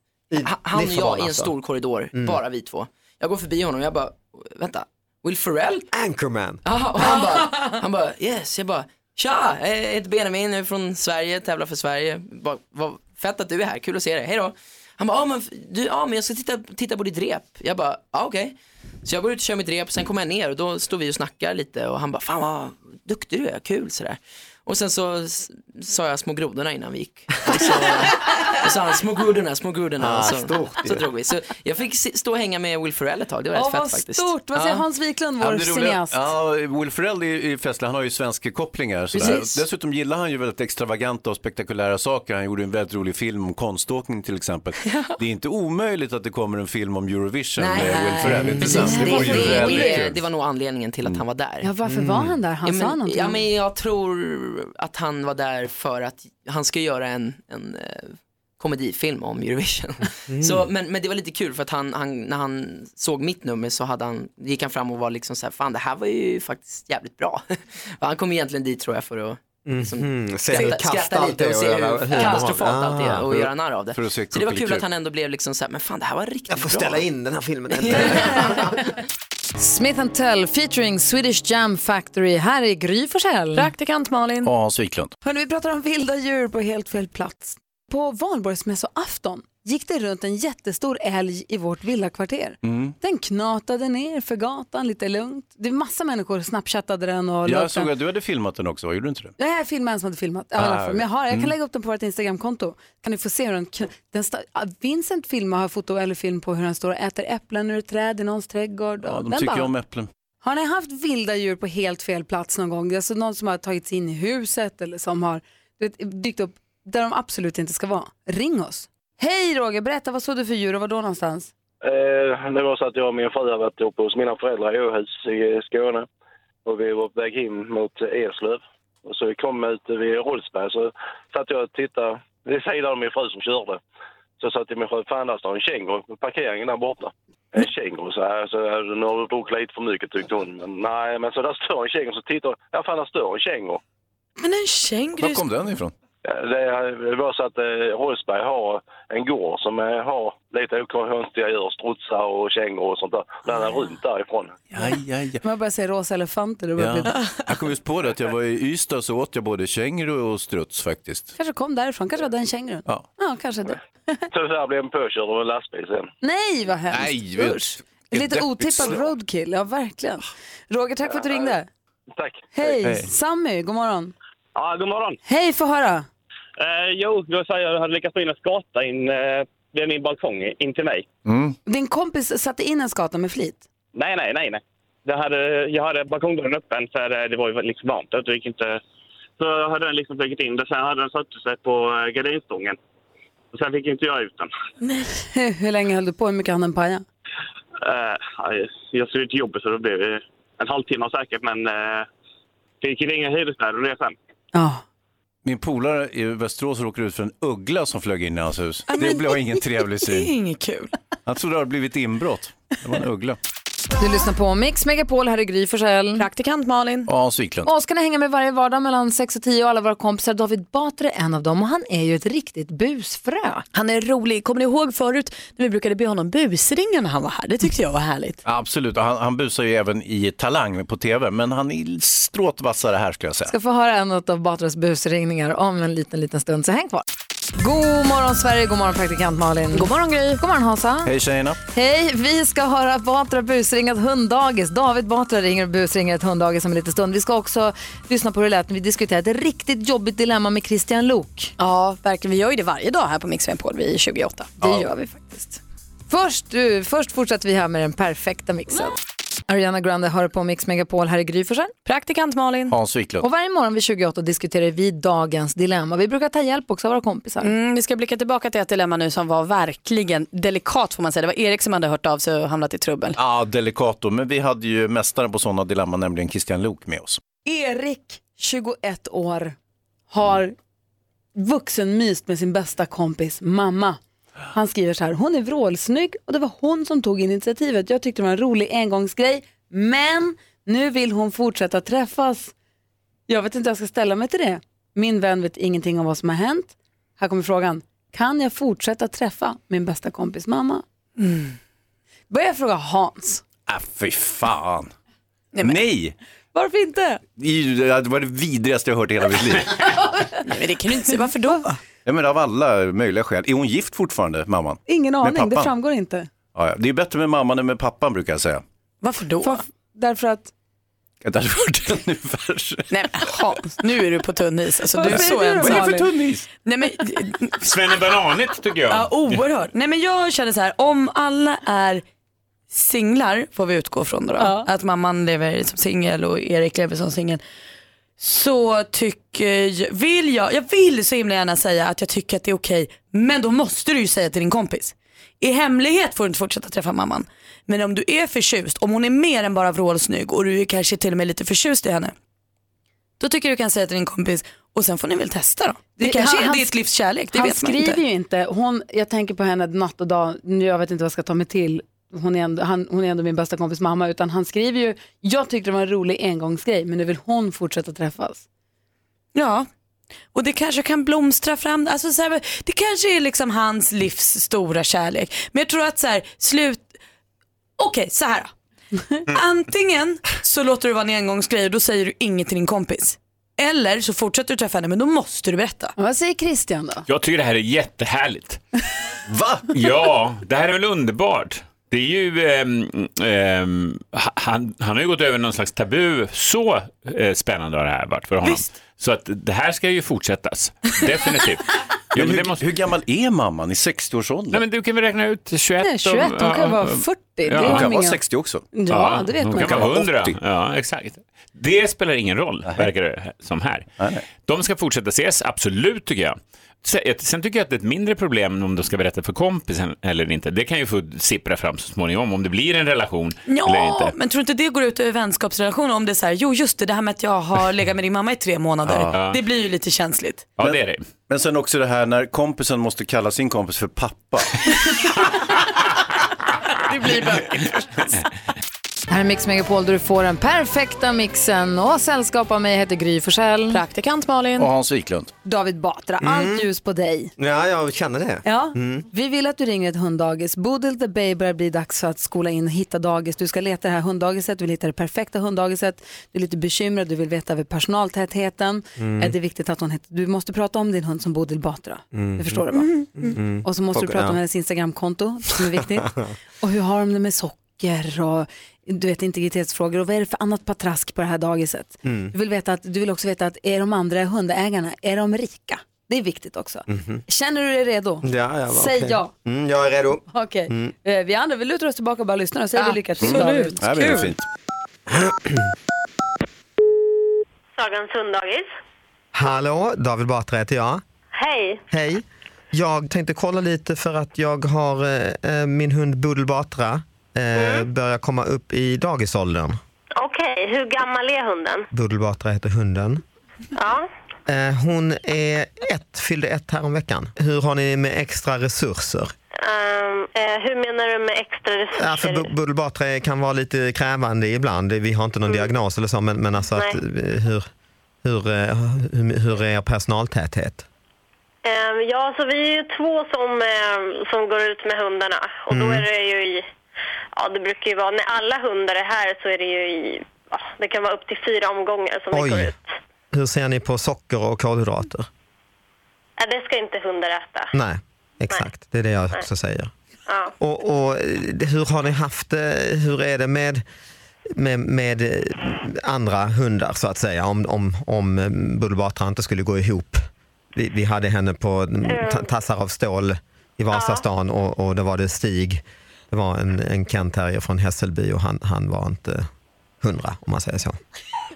Ha- Han och jag i en alltså. stor korridor, Mm. bara vi två. Jag går förbi honom och jag bara, vänta, Will Ferrell? Anchorman. Ja, och han bara, han bara, yes, jag bara, tja, jag heter Benjamin, jag är från Sverige, tävlar för Sverige. Bara, vad fett att du är här, kul att se dig, hej då. Han bara, ja men, du, ja, men jag ska titta, titta på ditt rep. Jag bara, ja okej. Så jag går ut och kör mitt rep, sen kommer jag ner och då står vi och snackar lite och han bara, fan vad duktig du är, kul sådär. Och sen så sa jag små grodorna innan vi gick. Och så, och så han, små grodorna, små grodorna. Ah, så, stort så drog vi. Så jag fick stå och hänga med Will Ferrell ett tag, det var rätt Åh, fett vad faktiskt. stort. Vad säger Hans Wiklund, vår cineast? Ja, Will Ferrell är är festlig, han har ju svenska kopplingar. Sådär. Dessutom gillar han ju väldigt extravaganta och spektakulära saker. Han gjorde en väldigt rolig film om konståkning till exempel. Det är inte omöjligt att det kommer en film om Eurovision med Will Ferrell. inte Precis, det, det, väldigt det, det var nog anledningen till att han var där. Ja, varför var han där? Han ja, sa men, någonting. Ja, men jag tror att han var där för att han ska göra en, en eh, komedifilm om Eurovision. Mm. Så, men, men det var lite kul för att han, han, när han såg mitt nummer så hade han, gick han fram och var liksom så här, fan det här var ju faktiskt jävligt bra. Han kom egentligen dit tror jag för att liksom, hur skratta, skratta allt lite och se hur katastrofalt allt är Ah. och göra narr av det. Så det var kul att han ändå blev liksom så här, men fan det här var riktigt Jag får bra. ställa in den här filmen. Smith Tell featuring Swedish Jam Factory. Här är Gry Forssell. Praktikant Malin. Och Hans Wiklund. Hörrni, vi pratar om vilda djur på helt fel plats. På valborgsmässoafton gick det runt en jättestor älg i vårt villakvarter. Mm. Den knatade ner för gatan lite lugnt. Det är massa människor snapchattade den och Jag såg den. att du hade filmat den också, gjorde du inte det? Jag är filmaren som hade filmat. Ja, Ah. Men jag, har, jag kan mm. lägga upp den på vårt Instagramkonto. Kan ni få se hur den, den Vincent filmar, har foto eller film på hur den står och äter äpplen ur ett träd i någons trädgård. Ja, de den tycker bara- om äpplen. Har ni haft vilda djur på helt fel plats någon gång? Alltså någon som har tagit sig in i huset eller som har vet, dykt upp där de absolut inte ska vara. Ring oss. Hej Roger, berätta vad såg du för djur och var då någonstans? Eh, det var så att jag och min fru hade varit uppe hos mina föräldrar i Åhus i Skåne. Och vi var på väg hem mot Eslöv. Och så vi kom ut vid Rolfsberg så satt jag och tittade vid sidan av min fru som körde. Så sa jag till min fru, fan där står en känguru på parkeringen där borta. En känguru, så här, så här, nu har du druckit lite för mycket tyckte hon. Men nej, men så där står en känguru, så tittar jag, ja fan där står en känguru. Men en känguru... Var kom den ifrån? Det, var så att eh, Rolfsberg har en gård som eh, har lite konstiga djur, strutsar och kängor och sånt där. Den är runt därifrån. Ja, ja, ja. Man börjar säga rosa elefanter. Det Ja. bli... Jag kom just på det att jag var i Ystad så åt jag både känguru och struts faktiskt. Kanske kom därifrån, kanske var den kängurun. Ja. ja, kanske det. Tyvärr blev en påkörd av en lastbil sen. Nej, vad hemskt. Nej, vet- Usch. Det är lite otippad roadkill, ja verkligen. Roger, tack för att du ringde. Tack. Hej, Hej. Sammy, god morgon. Ja, god morgon. Hej, få höra. Eh, jo, jag säger jag hade lyckats få in en skata in eh, vid min balkong in till mig. Din kompis satte in en skata med flit. Nej, nej, nej, nej. Jag hade, jag hade balkongdörren öppen för det, det var ju liksom varmt ute. Det gick inte... Så jag hade den liksom flugit in det. Sen hade den satt sig på eh, gardinstången. Och sen fick inte jag ut den. Hur länge höll du på? Hur mycket hann den paja? Eh, nej, jag skulle till jobbet så det blev eh, en halvtimme säkert. Men eh, fick ringa hyresvärden och det sen. Min polare i Västerås råkade ut för en uggla som flög in i hans hus. Det blev ingen trevlig Det är syn. inget kul. Han trodde det hade blivit inbrott. Det var en uggla. Du lyssnar på Mix Megapol, här är Gry Forssell. Praktikant Malin. Och Hans Wiklund. Och ska ni hänga med varje vardag mellan 6 och 10 och alla våra kompisar. David Batra är en av dem och han är ju ett riktigt busfrö. Han är rolig. Kommer ni ihåg förut när vi brukade be honom busringa när han var här? Det tyckte jag var härligt. Absolut, han, han busar ju även i Talang på tv, men han är stråt vassare här skulle jag säga. Ska få höra en av Batras busringningar om en liten, liten stund, så häng kvar. God morgon Sverige, god morgon praktikant Malin. God morgon Gry. God morgon Hansa. Hej tjejerna. Hej, vi ska höra Batra busringa ett hunddagis. David Batra ringer och busringer ett hunddagis om en liten stund. Vi ska också lyssna på hur det lät när vi diskuterade ett riktigt jobbigt dilemma med Christian Lok. Ja, verkligen. Vi gör ju det varje dag här på Mix Megapol vid 28. Det gör vi faktiskt. Först, du, först fortsätter vi här med den perfekta mixen. Ariana Grande hör på Mix Megapol. Här är Gry Forssell. Praktikant Malin. Hans Wiklund. Och varje morgon vid 28 diskuterar vi dagens dilemma. Vi brukar ta hjälp också av våra kompisar. Mm, vi ska blicka tillbaka till ett dilemma nu som var verkligen delikat får man säga. Det var Erik som hade hört av sig och hamnat i trubbel. Ja, delicato, men vi hade ju mästaren på sådana dilemman, nämligen Christian Lok med oss. Erik, 21 år, har vuxenmyst med sin bästa kompis mamma. Han skriver så här, hon är vrålsnygg och det var hon som tog initiativet. Jag tyckte det var en rolig engångsgrej, men nu vill hon fortsätta träffas. Jag vet inte hur jag ska ställa mig till det. Min vän vet ingenting om vad som har hänt. Här kommer frågan, kan jag fortsätta träffa min bästa kompis mamma? Börjar jag fråga Hans. Äh, fy fan. Nej! Varför inte? Det var det vidrigaste jag hört i hela mitt liv. Nej, men det kan du inte säga. Varför då? Ja, men av alla möjliga skäl. Är hon gift fortfarande, mamman? Ingen aning, det framgår inte. Ja, ja. Det är bättre med mamman än med pappan brukar jag säga. Varför då? Därför att Det hade varit ännu värre. Nej men Hans, nu är du på tunn is. Alltså, du är så ensam. Vad är det för tunn is? Nej, men, Svennebananigt tycker jag. Ja, oerhört. Nej, men jag känner så här, om alla är singlar, får vi utgå från då, då att mamman lever som singel och Erik lever som singel, så tycker vill jag, jag vill så himla gärna säga att jag tycker att det är okej, men då måste du ju säga till din kompis. I hemlighet får du inte fortsätta träffa mamman. Men om du är förtjust, om hon är mer än bara vrålsnygg och du är kanske till och med lite förtjust i henne, då tycker jag du kan säga till din kompis och sen får ni väl testa då. Det, kanske han- är han- ditt livs kärlek, det han vet man skriver inte. ju inte. Hon, jag tänker på henne natt och dag. Nu, Jag vet inte vad jag ska ta mig till. Hon är, ändå, han, hon är ändå min bästa kompis mamma. Utan han skriver ju, jag tyckte det var en rolig engångsgrej men nu vill hon fortsätta träffas. Ja, och det kanske kan blomstra fram. Alltså så här, det kanske är liksom hans livs stora kärlek. Men jag tror att så här, slut... Okej, så här då. Antingen så låter du vara en engångsgrej och då säger du inget till din kompis. Eller så fortsätter du träffa henne men då måste du berätta. Vad säger Christian då? Jag tycker det här är jättehärligt. Va? Ja, det här är väl underbart. Det är ju, ehm, ehm, han, han har ju gått över någon slags tabu. Så eh, spännande har det här varit för honom. Så att det här ska ju fortsättas, definitivt. Ja, men det måste... Hur gammal är mamman i 60-årsåldern? Nej, men du kan väl räkna ut 21. Nej, 21, hon kan ja, vara ja. 40. Det Ja. är Hon kan inga- vara 60 också. Ja, det vet hon man kan vara 100. 80. Ja, exakt. Det spelar ingen roll, verkar det som här. De ska fortsätta ses, absolut tycker jag. Se- Sen tycker jag att det är ett mindre problem om de ska berätta för kompisen eller inte. Det kan ju få sippra fram så småningom om det blir en relation eller Ja, inte. men tror inte det går ut över vänskapsrelationer om det är så här, jo just det, det här med att jag har legat med din mamma i tre månader. Ja. Det blir ju lite känsligt. Ja, men, det är det. Men sen också det här när kompisen måste kalla sin kompis för pappa. Det blir bökigt. Här är Mix Megapol där du får den perfekta mixen och sällskap av mig heter Gry Forssell. Praktikant Malin. Och Hans Wiklund. David Batra, Mm. allt ljus på dig. Ja, jag känner det. Ja, Mm. vi vill att du ringer ett hunddagis. Bodil the Bay börjar bli dags för att skola in och hitta dagis. Du ska leta det här hunddagiset, du vill hitta det perfekta hunddagiset. Du är lite bekymrad, du vill veta över personaltätheten. Mm. Eh, Det är viktigt att hon heter, du måste prata om din hund som Bodil Batra. Mm. Det förstår du va? Mm. Mm. Och så måste du Och- prata om ja. hennes Instagramkonto som är viktigt. och hur har de det med socker och du vet integritetsfrågor och vad är det för annat patrask på det här dagiset? Mm. Du vill, veta att, du vill också veta att är de andra hundägarna, är de rika? Det är viktigt också. Mhm. Känner du dig redo? Ja, ja, Säg okej. ja. Mm, jag är redo. Okej, Mm. Eh, vi andra vi lutar oss tillbaka och bara lyssnar och säger vi lycka till. Absolut. Ja, det är fint. Sagans hunddagis. Hallå, David Batra heter jag. Hej. Hej. Jag tänkte kolla lite för att jag har eh, eh, min hund Budel Batra eh, börjar komma upp i dagisåldern. Okej, hur gammal är hunden? Budel Batra heter hunden. Ja. Eh, hon är ett, fyllde ett här om veckan. Hur har ni med extra resurser? Ehm, eh, hur menar du med extra resurser? Ja, för Bu- kan vara lite krävande ibland. Vi har inte någon diagnos eller så, men, men alltså att, Mm. Eh, hur, hur, eh, hur, hur är er personaltäthet? Ehm, ja, så vi är ju två som, eh, som går ut med hundarna. Och då Mm. är det ju i... Ja, det brukar ju vara... När alla hundar är här så är det ju i... Ja, det kan vara upp till fyra omgångar som vi går Oj, ut. hur ser ni på socker och kolhydrater? Ja, det ska inte hundar äta. Nej, exakt. Det är det jag Nej. också säger. Ja. Och, och eh, hur har ni haft det? Hur är det med, med, med eh, andra hundar så att säga? Om, om, om eh, Budel Batra inte skulle gå ihop. Vi, vi hade henne på mm, ta- tassar av stål i Vasastan och, och då var det Stig. Det var en, en Kent Terrier från Hässelby och han, han var inte hundra om man säger så.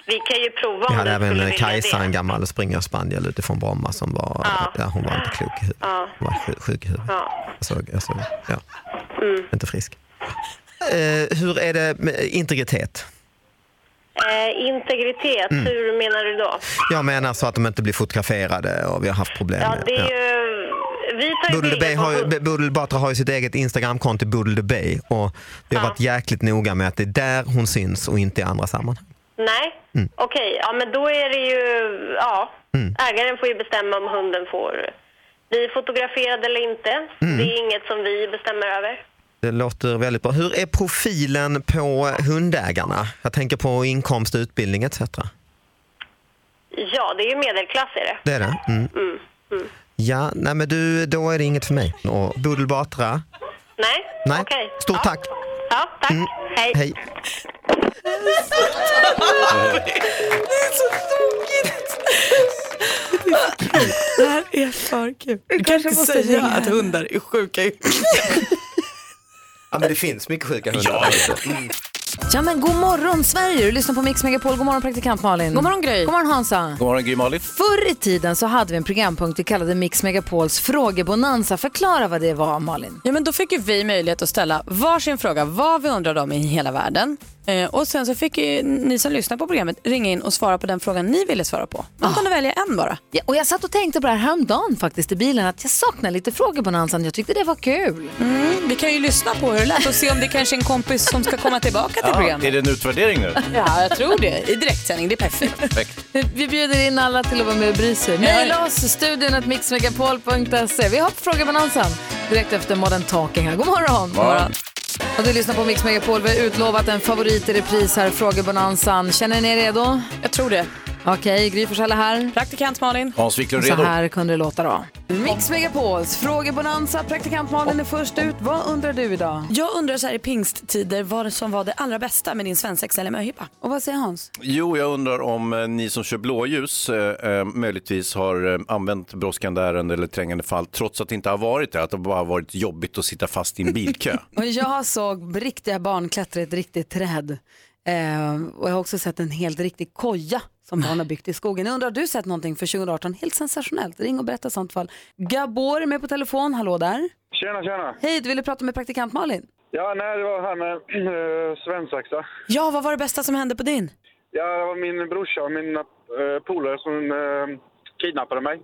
Vi kan ju prova Vi hade även Kajsa, en gammal springerspaniel utifrån Bromma som var, Ja. ja. hon var inte klok i huvudet. Ja. Hon var sjuk, sjuk i huvudet. Ja. Alltså, alltså, ja. Mm. Inte frisk. Eh, hur är det med integritet? Eh, integritet, Mm. hur menar du då? Jag menar så att de inte blir fotograferade och vi har haft problem Ja, det är ju... Budel Batra har ju sitt eget Instagramkonto Budel Bay och vi har Ja. varit jäkligt noga med att det är där hon syns och inte i andra sammanhang. Nej, Mm. okej. Ja, men då är det ju... Ja, Mm. ägaren får ju bestämma om hunden får bli fotograferad eller inte. Mm. Det är inget som vi bestämmer över. Det låter väldigt bra. Hur är profilen på hundägarna? Jag tänker på inkomst, utbildning etc. Ja, det är ju medelklass är det. Det är det? Mm. Mm. Ja, nej men du, då är det inget för mig. Och Budel Batra? Nej, Nej. okej. Stort tack! Ja, tack. Mm. Hej. Hej! Det är så tokigt. Det här är för kul. Du kan inte måste säga ringa att hundar är sjuka i Ja men det finns mycket sjuka hundar. Mm. Ja men god morgon Sverige, du lyssnar på Mix Megapol. God morgon praktikant Malin. God morgon, Gry. God morgon Hansa. God morgon Gry Malin. Förr i tiden så hade vi en programpunkt vi kallade Mix Megapols frågebonanza. Förklara vad det var Malin. Ja, men då fick ju vi möjlighet att ställa varsin fråga vad vi undrade om i hela världen. Eh, och sen så fick ju ni som lyssnar på programmet ringa in och svara på den frågan ni ville svara på. Man kunde välja en bara. Ja, och jag satt och tänkte på det här häromdagen faktiskt i bilen att jag saknar lite frågebonanzan. Jag tyckte det var kul. Mm, vi kan ju lyssna på hur det lät och se om det kanske är en kompis som ska komma tillbaka till Ja, programmet. är det en utvärdering nu? Ja, jag tror det. I direktsändning, det är perfekt. Perfekt. Vi bjuder in alla till att vara med och bry sig. Mejla oss, studion att mixmegapol.se. Vi har på frågebonanzan direkt efter Modern Talking här. God morgon! God morgon. Och du lyssnar på Mix Megapol. Vi har utlovat en favorit i repris här, frågebonanzan. Känner ni er redo? Jag tror det. Okej, Gry Forssell är här. Praktikant Malin. Hans Wiklund Så redo? här kunde det låta då. Mix Megapols frågebonanza. Praktikant Malin är först ut. Vad undrar du idag? Jag undrar så här i pingsttider vad som var det allra bästa med din svensexa eller möhippa. Och vad säger Hans? Jo, jag undrar om eh, ni som kör blåljus eh, eh, möjligtvis har eh, använt brådskande ärende eller trängande fall trots att det inte har varit det, att det bara har varit jobbigt att sitta fast i en bilkö. Och jag såg riktiga barn klättra i ett riktigt träd. Eh, och jag har också sett en helt riktig koja som barn har byggt i skogen. Jag undrar, har du sett någonting för 2018 helt sensationellt? Ring och berätta i sånt fall. Gabor är med på telefon, hallå där. Tjena, tjena. Hej, du ville prata med praktikant Malin. Ja, nej, det var här med äh, svensexa. Ja, vad var det bästa som hände på din? Ja, det var min brorsa och mina äh, polare som äh, kidnappade mig.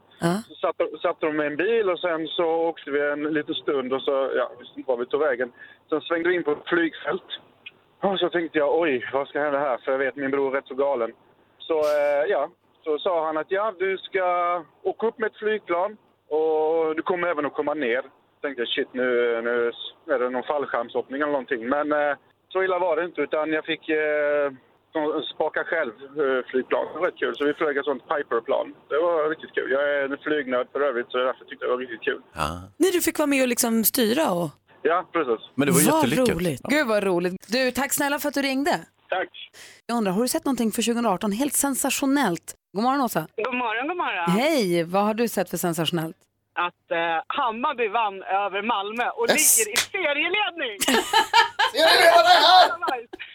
Så satte, satte de med en bil och sen så åkte vi en liten stund och så, ja, visste inte var vi tog vägen. Sen svängde vi in på ett flygfält. Och så tänkte jag, oj, vad ska hända här? För jag vet min bror är rätt så galen. Så eh, ja, så sa han att ja, du ska åka upp med ett flygplan och du kommer även att komma ner. tänkte jag, shit, nu, nu är det någon fallskärmshoppning eller någonting. Men eh, så illa var det inte, utan jag fick eh, spaka själv eh, flygplan. Det var rätt kul. Så vi flög ett sånt Piper-plan. Det var riktigt kul. Jag är en flygnörd för övrigt, så därför tyckte jag det var riktigt kul. Nej, du fick vara med och liksom styra och... Ja, precis. Men det var jättelyckat. roligt. Gud vad roligt. Du, tack snälla för att du ringde. Tack. Jag undrar, har du sett någonting för 2018 helt sensationellt? God morgon Åsa. God morgon, god morgon. Hej, vad har du sett för sensationellt? Att eh, Hammarby vann över Malmö och Yes. ligger i serieledning.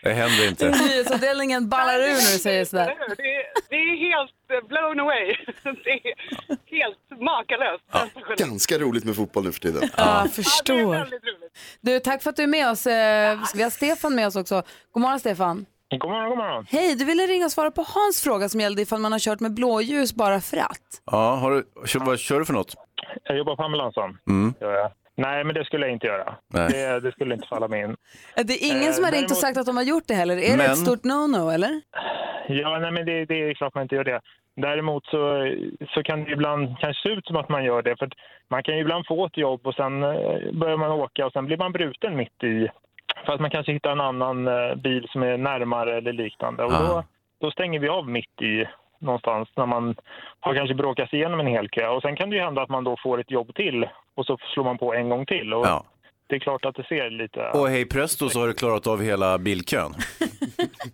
Det händer inte. Nyhetsavdelningen ballar ur när du säger sådär. Det, är- det är helt eh, blown away. Det är helt makalöst. Ganska roligt med fotboll nu för tiden. Ja, jag förstår. Du, tack för att du är med oss. Eh, Vi har Stefan med oss också. God morgon Stefan. God morgon, god morgon. Hej, du ville ringa och svara på Hans fråga som gällde ifall man har kört med blåljus bara för att. Ja, har du, kör, vad kör du för något? Jag jobbar på ambulansen. Mm. Gör jag. Nej, men det skulle jag inte göra. Nej. Det, det skulle inte falla mig in. Eh, Det är ingen Eh, som har ringt och däremot- sagt att de har gjort det heller. Är det Men- ett stort no-no eller? Ja, nej, men det, det är klart man inte gör det. Däremot så, så kan det ibland kanske se ut som att man gör det. För man kan ju ibland få ett jobb och sen eh, börjar man åka och sen blir man bruten mitt i. För att man kanske hittar en annan eh, bil som är närmare eller liknande. Och då, då stänger vi av mitt i någonstans när man har kanske bråkat sig igenom en hel kö. Och sen kan det ju hända att man då får ett jobb till och så slår man på en gång till. Och Ja. Det är klart att det ser lite... Och hej presto så har du klarat av hela bilkön.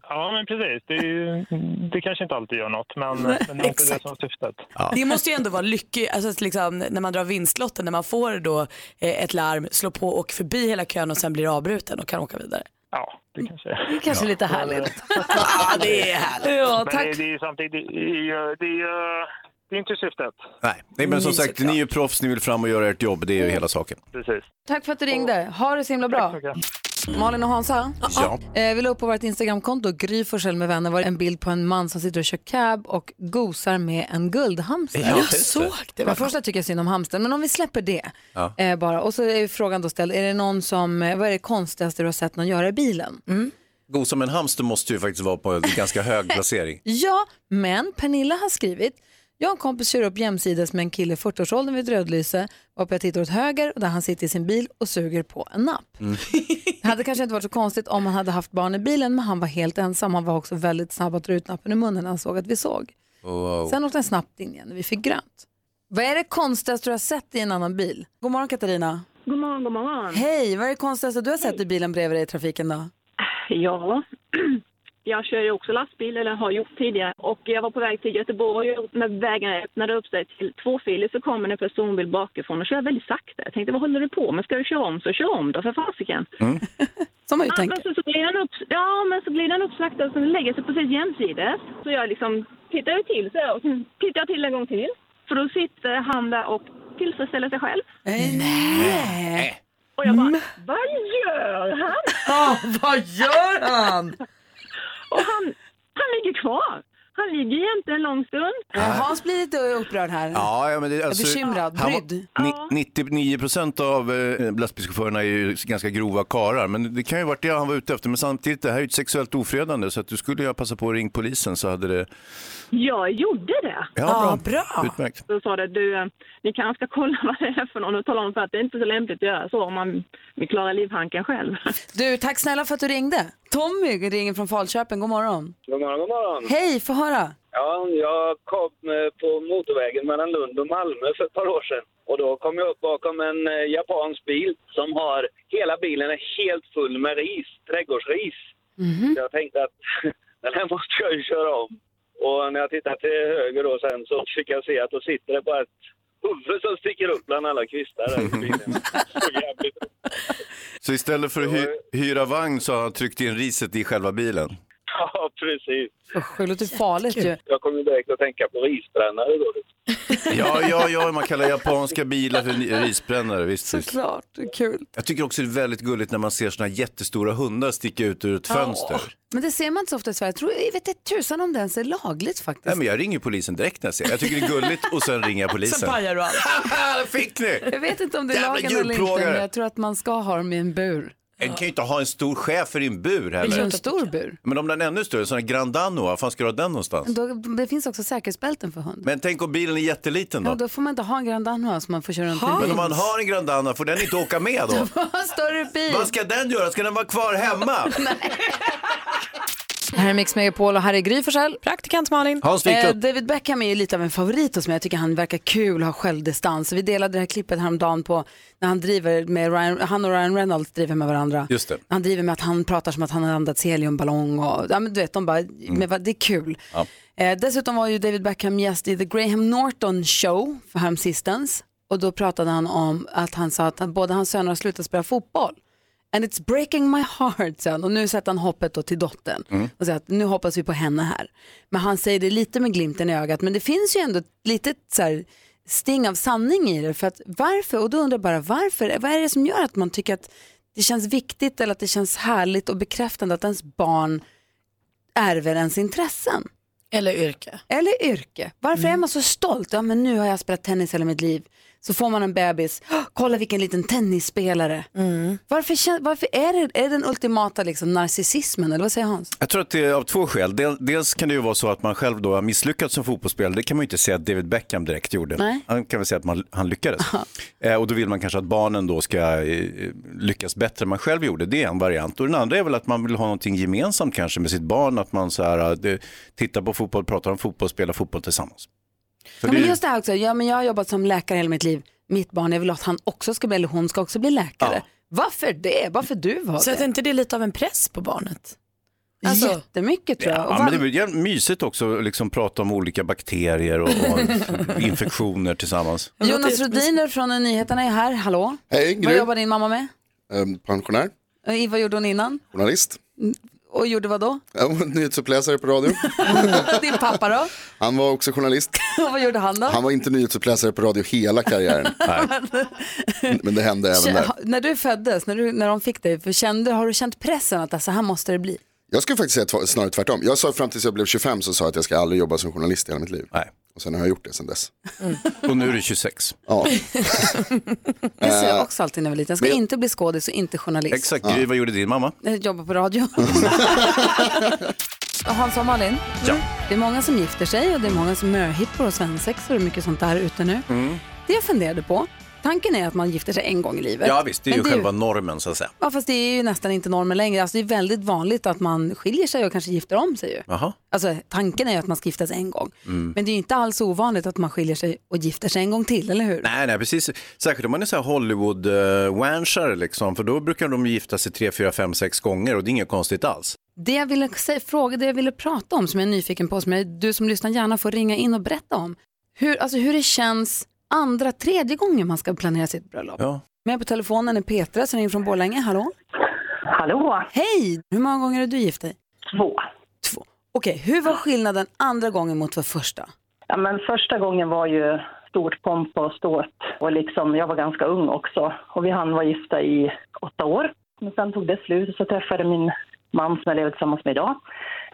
Ja, men precis. Det, är ju, det kanske inte alltid gör något, men, men det är inte det som är syftet. Det måste ju ändå vara lyckligt, alltså liksom, när man drar vinstlotten, när man får då eh, ett larm, slår på och förbi hela kön och sen blir avbruten och kan åka vidare. Ja, det kanske är. Det är kanske lite härligt. ja, det är härligt. Ja, men tack. det, det är ju samtidigt, det är ju det är, inte syftet. Nej, Nej men som sagt, ni är ju proffs, ni vill fram och göra ert jobb, det är ju hela saken. Precis. Tack för att du ringde. Ha det så himla bra. Malin och Hansa, Ja. eh, vi la upp på vårt Instagramkonto, Gry Forssell med vänner, var en bild på en man som sitter och kör cab och gosar med en guldhamster. Ja, Jag såg det. För första tycker jag synd om hamstern, men om vi släpper det Ja. eh, bara. Och så är frågan då ställd, är det någon som, eh, vad är det konstigaste du har sett någon göra i bilen? Gosa med en hamster måste ju faktiskt vara på en ganska hög placering. Ja, men Pernilla har skrivit, jag och en kompis kör upp jämsides med en kille i 40-årsåldern vid ett rödlyse, varpå jag tittar åt höger och där han sitter i sin bil och suger på en napp. Det hade kanske inte varit så konstigt om han hade haft barn i bilen, men han var helt ensam. Han var också väldigt snabb att dra ut nappen i munnen när han såg att vi såg. Wow. Sen åkte han snabbt in igen när vi fick grönt. Vad är det konstigaste du har sett i en annan bil? God morgon Katarina. God morgon, god morgon. Hej, vad är det konstigaste du har sett i bilen bredvid dig i trafiken då? Ja, jag kör ju också lastbil, eller har gjort tidigare. Och jag var på väg till Göteborg och när vägen öppnade upp sig till tvåfilig så kommer en personbil bakifrån och kör väldigt sakta. Jag tänkte, vad håller du på med? Ska du köra om så kör om då för fasiken. Som man ju Ja, tänker. men så, så glider han upp, ja, men så glider han upp sakta och sen lägger sig precis jämsides. Så jag liksom tittar till så och sen tittar jag till en gång till. För då sitter han där och tillfredsställer sig själv. Nej. Och jag bara, vad gör han? Ja, vad gör han? Och han, han ligger kvar. Han ligger jämte en lång stund. Ja, Hans blir lite upprörd här. Ja, ja, men det, alltså, bekymrad, han var- brydd. ni- 99 procent av eh, lastbilschaufförerna är ju ganska grova karar, men det kan ju varit det han var ute efter. Men samtidigt, det här är ju ett sexuellt ofredande, så att du skulle ju ha passat på att ringa polisen så hade det... Jag gjorde det. Ja, bra. Utmärkt. Så sa det, du, eh, ni kanske ska kolla vad det är för någon och tala om för att det är inte så lämpligt att göra så om man vill klara livhanken själv. Du, tack snälla för att du ringde. Tommy ringer från Falköping, god morgon. God morgon, god morgon. Hej, få höra. Ja, jag kom eh, på motorvägen mellan Lund och Malmö för ett par år sedan. Och då kom jag upp bakom en eh, japansk bil som har, hela bilen är helt full med ris, trädgårdsris. Så jag tänkte att den här måste jag ju köra om. Och när jag tittade till höger då sen så fick jag se att då sitter det bara ett huvud som sticker upp bland alla kvistar där i bilen. Så jävligt. Så istället för att hy hyra vagn så har han tryckt in riset i själva bilen. Ja, precis. Usch, det låter farligt ju. Jag kom ju direkt att tänka på risbrännare då. Ja, ja, ja, man kallar japanska bilar för risbrännare. Visst. Såklart, kul. Jag tycker också det är väldigt gulligt när man ser såna här jättestora hundar sticka ut ur ett fönster. Men det ser man inte så ofta i Sverige. Jag, tror, jag vet inte tusan om det ens är lagligt faktiskt. Nej, men jag ringer polisen direkt när jag ser det. Jag tycker det är gulligt och sen ringer jag polisen. Sen pajar du allt. fick ni! Jag vet inte om det är Jävla lagen eller inte, djurplågare. men jag tror att man ska ha dem i en bur. En kan ju inte ha en stor chef i din bur Vill du ha heller. en stor bur? Men om den är ännu större, sån här Grand Dano, var fan ska du ha den någonstans? Då, det finns också säkerhetsbälten för hund. Men tänk om bilen är jätteliten Ja, då? då får man inte ha en Grand Danois som man får köra runt med Men om man har en Grand Dano, får den inte åka med då? en större bil. Vad ska den göra? Ska den vara kvar hemma? Här är Mix Megapol och här är Gry Forssell. Praktikant Malin. Hans Wiklund. David Beckham är ju lite av en favorit hos mig. Jag tycker han verkar kul och har självdistans. Vi delade det här klippet häromdagen på när han driver med Ryan, han och Ryan Reynolds driver med varandra. Just det. Han driver med att han pratar som att han har andats heliumballong och ja, men du vet, de bara, men vad- det är kul. Ja. Eh, dessutom var ju David Beckham gäst i The Graham Norton Show för häromsistens. Och då pratade han om att han sa att han, båda hans söner har slutat spela fotboll. And it's breaking my heart, han. Och nu sätter han hoppet då till dottern. Mm. Och säger att nu hoppas vi på henne här. Men han säger det lite med glimten i ögat. Men det finns ju ändå ett litet så här, sting av sanning i det. För att varför? Och då undrar jag bara varför? Vad är det som gör att man tycker att det känns viktigt eller att det känns härligt och bekräftande att ens barn ärver ens intressen? Eller yrke. Eller yrke. Varför är man så stolt? Ja, men nu har jag spelat tennis hela mitt liv. Så får man en bebis. "Åh, Kolla vilken liten tennisspelare. Varför, kän- varför är, det, är det den ultimata liksom, narcissismen? Eller vad säger Hans? Jag tror att det är av två skäl. Del, dels kan det ju vara så att man själv då har misslyckats som fotbollsspelare. Det kan man ju inte säga att David Beckham direkt gjorde. Nej. Han kan väl säga att man, han lyckades. Eh, och då vill man kanske att barnen då ska eh, lyckas bättre än man själv gjorde. Det är en variant. Och den andra är väl att man vill ha någonting gemensamt kanske med sitt barn. Att man så här, eh, tittar på fotboll, pratar om fotboll, spelar fotboll tillsammans. För Ja, men just det här också, ja, men jag har jobbat som läkare hela mitt liv. Mitt barn, jag vill att han också ska bli, eller hon ska också bli läkare. Varför det? Varför du var Så det? att inte det är lite av en press på barnet? Alltså- Jättemycket tror jag. Ja, var- men det är mysigt också att liksom prata om olika bakterier och, och infektioner tillsammans. Jonas Rhodiner från Nyheterna är här, hallå. Hej, Vad jobbar din mamma med? Ehm, Pensionär, Eh, Vad gjorde hon innan? journalist, Och gjorde vad då? Jag var nyhetsuppläsare på radio. Din pappa då? Han var också journalist. Och vad gjorde han då? Han var inte nyhetsuppläsare på radio hela karriären. Men det hände även där. När du föddes, när, du, när de fick dig, för kände, har du känt pressen att så här måste det bli? Jag skulle faktiskt säga snarare tvärtom. Jag sa fram tills jag blev 25 så sa jag att jag ska aldrig jobba som journalist i hela mitt liv. Nej. Och sen har jag gjort det sen dess. Och nu är du 26. Ja. Det sa jag Eh, också alltid när jag var liten. Jag ska men- inte bli skådis och inte journalist. Exakt, Gry, vad gjorde din mamma? Jag jobbar på radio. Hans och Malin, Ja. det är många som gifter sig och det är många som möhippor och svensexor och mycket sånt där ute nu. Mm. Det jag funderade på, tanken är att man gifter sig en gång i livet. Ja visst, det är ju Men själva normen så att säga. Ja, fast det är ju nästan inte normen längre. Alltså, det är väldigt vanligt att man skiljer sig och kanske gifter om sig. Ju. Alltså, tanken är ju att man ska gifta sig en gång. Mm. Men det är ju inte alls ovanligt att man skiljer sig och gifter sig en gång till, eller hur? Nej, nej, precis. Särskilt om man är så här hollywood uh, wanchare liksom, för då brukar de gifta sig tre, fyra, fem, sex gånger och det är inget konstigt alls. Det jag ville fråga, det jag ville prata om som jag är nyfiken på, som jag, du som lyssnar gärna får ringa in och berätta om. Hur, alltså hur det känns andra, tredje gången man ska planera sitt bröllop. Ja. Med på telefonen är Petra som ringer från Borlänge. Hallå? Hallå? Hej! Hur många gånger har du gift dig? Två. Två. Okej, hur var skillnaden andra gången mot för första? Ja, men första gången var ju stort pomp och ståt och liksom, jag var ganska ung också och vi hann vara gifta i åtta år. Men sen tog det slut och så träffade min man som jag lever tillsammans med idag.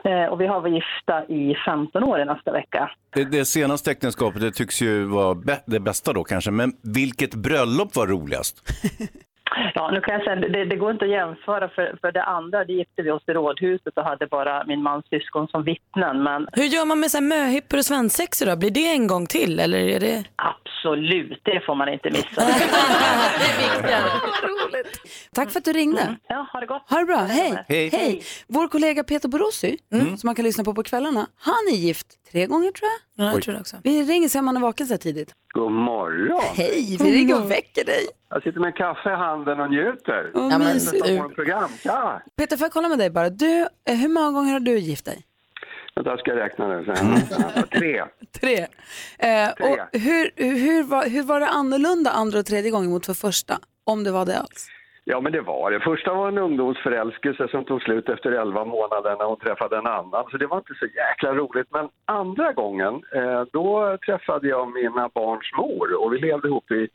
Eh, och vi har varit gifta i 15 år i nästa vecka. Det, det senaste äktenskapet det tycks ju vara det bästa då kanske, men vilket bröllop var roligast? Ja, nu kan jag säga, det, det går inte att jämföra för, för det andra, det gifte vi oss i rådhuset och hade bara min mans syskon som vittnen. Men Hur gör man med så här möhippor och svensexor då? Blir det en gång till eller är det? absolut, det får man inte missa. Tack för att du ringde. Ja, ha det gott. Ha det bra, hej. Hej. Vår kollega Peter Borossi, Mm. som man kan lyssna på på kvällarna, han är gift tre gånger tror jag. Ja, jag tror det också. Vi ringer så man är vaken så här tidigt. God morgon. Hej, vi ringer och väcker dig. Jag sitter med kaffe i handen och njuter. Åh, Ja, men program. Ja. Peter, får jag kolla med dig bara? Du, eh, hur många gånger har du gift dig? Vänta, jag ska räkna nu. Ja, Tre. Tre. Eh, och hur, hur, var, hur var det annorlunda andra och tredje gången mot för första? Om det var det alls? Ja, men det var det. Första var en ungdomsförälskelse som tog slut efter 11 månader när hon träffade en annan. Så det var inte så jäkla roligt. Men andra gången, eh, då träffade jag mina barns mor och vi levde ihop i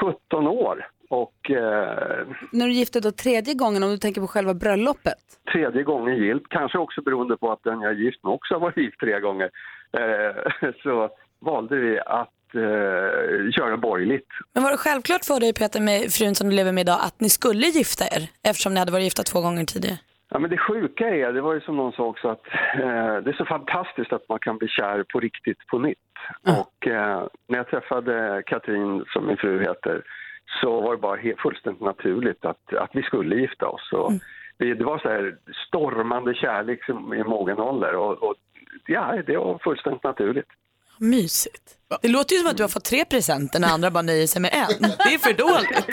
17 år. Och eh, När du gifte dig då tredje gången, om du tänker på själva bröllopet? tredje gången gilt, kanske också beroende på att den jag gift med också har varit gift tre gånger, eh, så valde vi att eh, köra borgerligt. Men var det självklart för dig Peter med frun som du lever med idag att ni skulle gifta er eftersom ni hade varit gifta två gånger tidigare? Ja, men det sjuka är, det var ju som någon sa också, att eh, det är så fantastiskt att man kan bli kär på riktigt på nytt. Och eh, när jag träffade Katrin, som min fru heter, så var det bara helt, fullständigt naturligt att, att vi skulle gifta oss. Och vi, det var så här stormande kärlek som i mogen ålder och, och ja, det var fullständigt naturligt. Mysigt. Det låter ju som att du har fått tre presenter när andra bara nöjer sig med en. Det är för dåligt.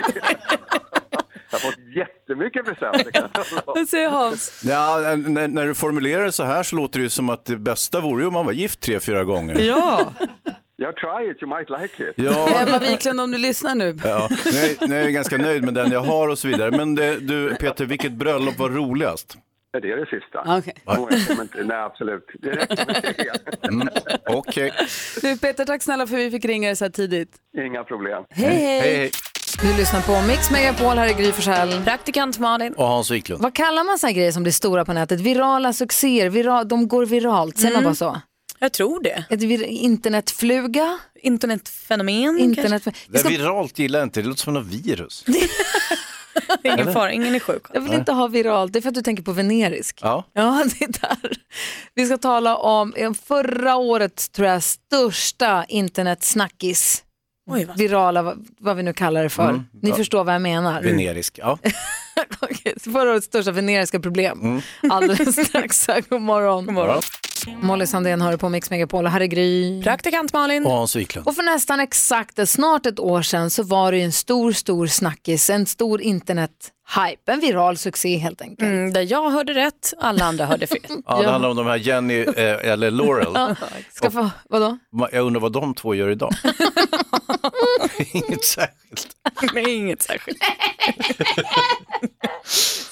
Jag har fått jättemycket presenter. Vad säger Hans? Ja, när, när du formulerar det så här så låter det ju som att det bästa vore ju om man var gift tre, fyra gånger. Ja. Jag try it, you might like it. Ja. Emma Wiklund om du lyssnar nu. Ja, nu är, nu är jag ganska nöjd med den jag har och så vidare. Men det, du Peter, vilket bröllop var roligast? Ja, Det är det sista. Kommer inte- Nej, absolut. Det räcker med det. Mm, Okej. Du Peter, tack snälla för att vi fick ringa dig så här tidigt. Inga problem. Hej, hej. Du lyssnar på Mix Megapol, här är Gry Forssell. Praktikant Malin. Och Hans Wiklund. Vad kallar man här grejer som blir stora på nätet? Virala succéer, viral, de går viralt, säger man Mm. bara så? Jag tror det. Ett vir- internetfluga? Internetfenomen Internet... Vi Det viralt gillar jag inte, det låter som något virus. Ingen fara, ingen är sjuk. Jag vill inte ha viralt, det är för att du tänker på venerisk. Ja. Ja, det är där. Vi ska tala om förra årets, tror jag, största internetsnackis. Virala, vad, vad vi nu kallar det för. Mm, Ni ja. förstår vad jag menar. Venerisk, ja. Okej, förra årets största veneriska problem. Mm. Alldeles strax. här. God morgon. God morgon. Molly Sandén har du på Mix Megapol och här är Gry. Praktikant Malin. Och Hans Wiklund. Och för nästan exakt snart ett år sedan så var det ju en stor, stor snackis, en stor internethype, en viral succé helt enkelt. Mm, där jag hörde rätt, alla andra hörde fel. Ja, det handlar om de här Jenny eh, eller Laurel. Ja, Ska få, vadå? Jag undrar vad de två gör idag. Inget särskilt. Nej, inget särskilt.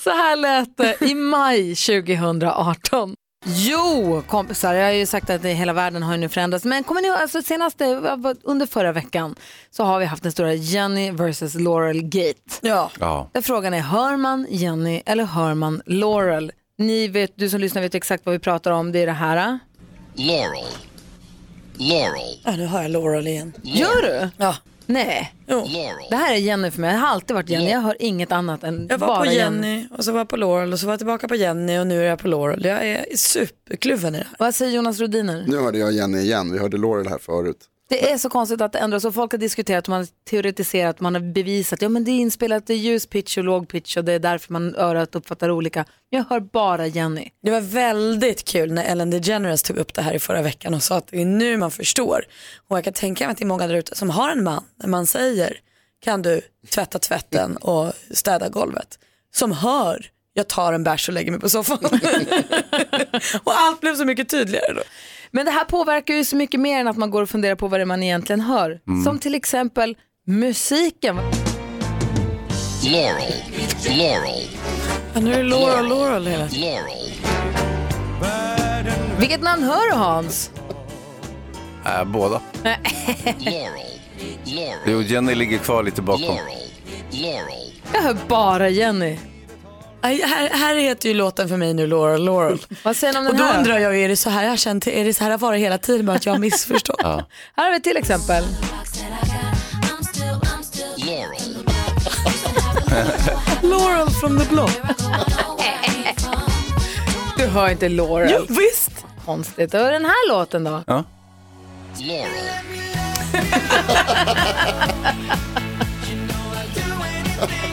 Så här lät det i maj 2018. Jo, kompisar, jag har ju sagt att hela världen har ju nu förändrats. Men kommer ni ihåg, alltså senaste, under förra veckan så har vi haft den stora Jenny versus Laurel Gate. Ja. Ja. Där frågan är, hör man Jenny eller hör man Laurel? Ni vet, du som lyssnar vet exakt vad vi pratar om, det är det här. Laurel. Laurel. Ja, nu hör jag Laurel igen. Gör du? Ja. Nej. Jo. Det här är Jenny för mig, jag har alltid varit Jenny, jag hör inget annat än Jag var bara på Jenny och så var jag på Laurel och så var jag tillbaka på Jenny och nu är jag på Laurel. Jag är superkluven i det här. Vad säger Jonas Rodiner? Nu hörde jag Jenny igen, vi hörde Laurel här förut. Det är så konstigt att det ändras och folk har diskuterat, man har teoretiserat, man har bevisat, ja men det är inspelat, i ljus pitch och låg pitch och det är därför man örat uppfattar olika. Jag hör bara Jenny. Det var väldigt kul när Ellen DeGeneres tog upp det här i förra veckan och sa att det är nu man förstår. Och jag kan tänka mig att det är många där ute som har en man, när man säger kan du tvätta tvätten och städa golvet, som hör jag tar en bärs och lägger mig på soffan. och allt blev så mycket tydligare då. Men det här påverkar ju så mycket mer än att man går och funderar på vad det är man egentligen hör. Mm. Som till exempel musiken. Laurel. Laurel. Ja, nu är det Laurel, Laurel hela tiden. Laurel. Vilket namn hör du Hans? Äh, båda. Laurel. Laurel. Jo, Jenny ligger kvar lite bakom. Laurel. Jag hör bara Jenny. Här, här heter ju låten för mig nu Laurel, Laurel. Vad säger om Och den då här? undrar jag, är det så här jag har känt, är det så här har varit hela tiden bara att jag har missförstått? Ja. Här har vi till exempel. Laurel. Laurel from the block. Du hör inte Laurel. Jo, visst. Konstigt. Och den här låten då? Ja. Laurel.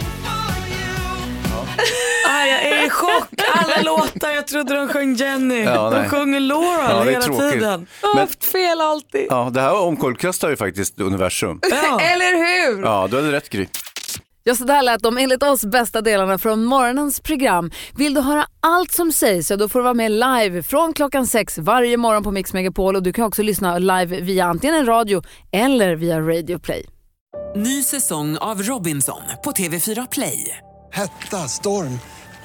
Ah, jag är i chock. Alla låtar, jag trodde de sjöng Jenny. Ja, de sjunger Laurel Ja, hela tråkigt. tiden. Jag har haft fel alltid. Ja, det här omkullkastar ju faktiskt universum. Ja. Eller hur? Ja, du hade rätt Gry. Ja, så där lät de enligt oss bästa delarna från morgonens program. Vill du höra allt som sägs så då får du vara med live från klockan sex varje morgon på Mix Megapol och du kan också lyssna live via antingen en radio eller via Radio Play. Ny säsong av Robinson på TV4 Play. Hetta, storm,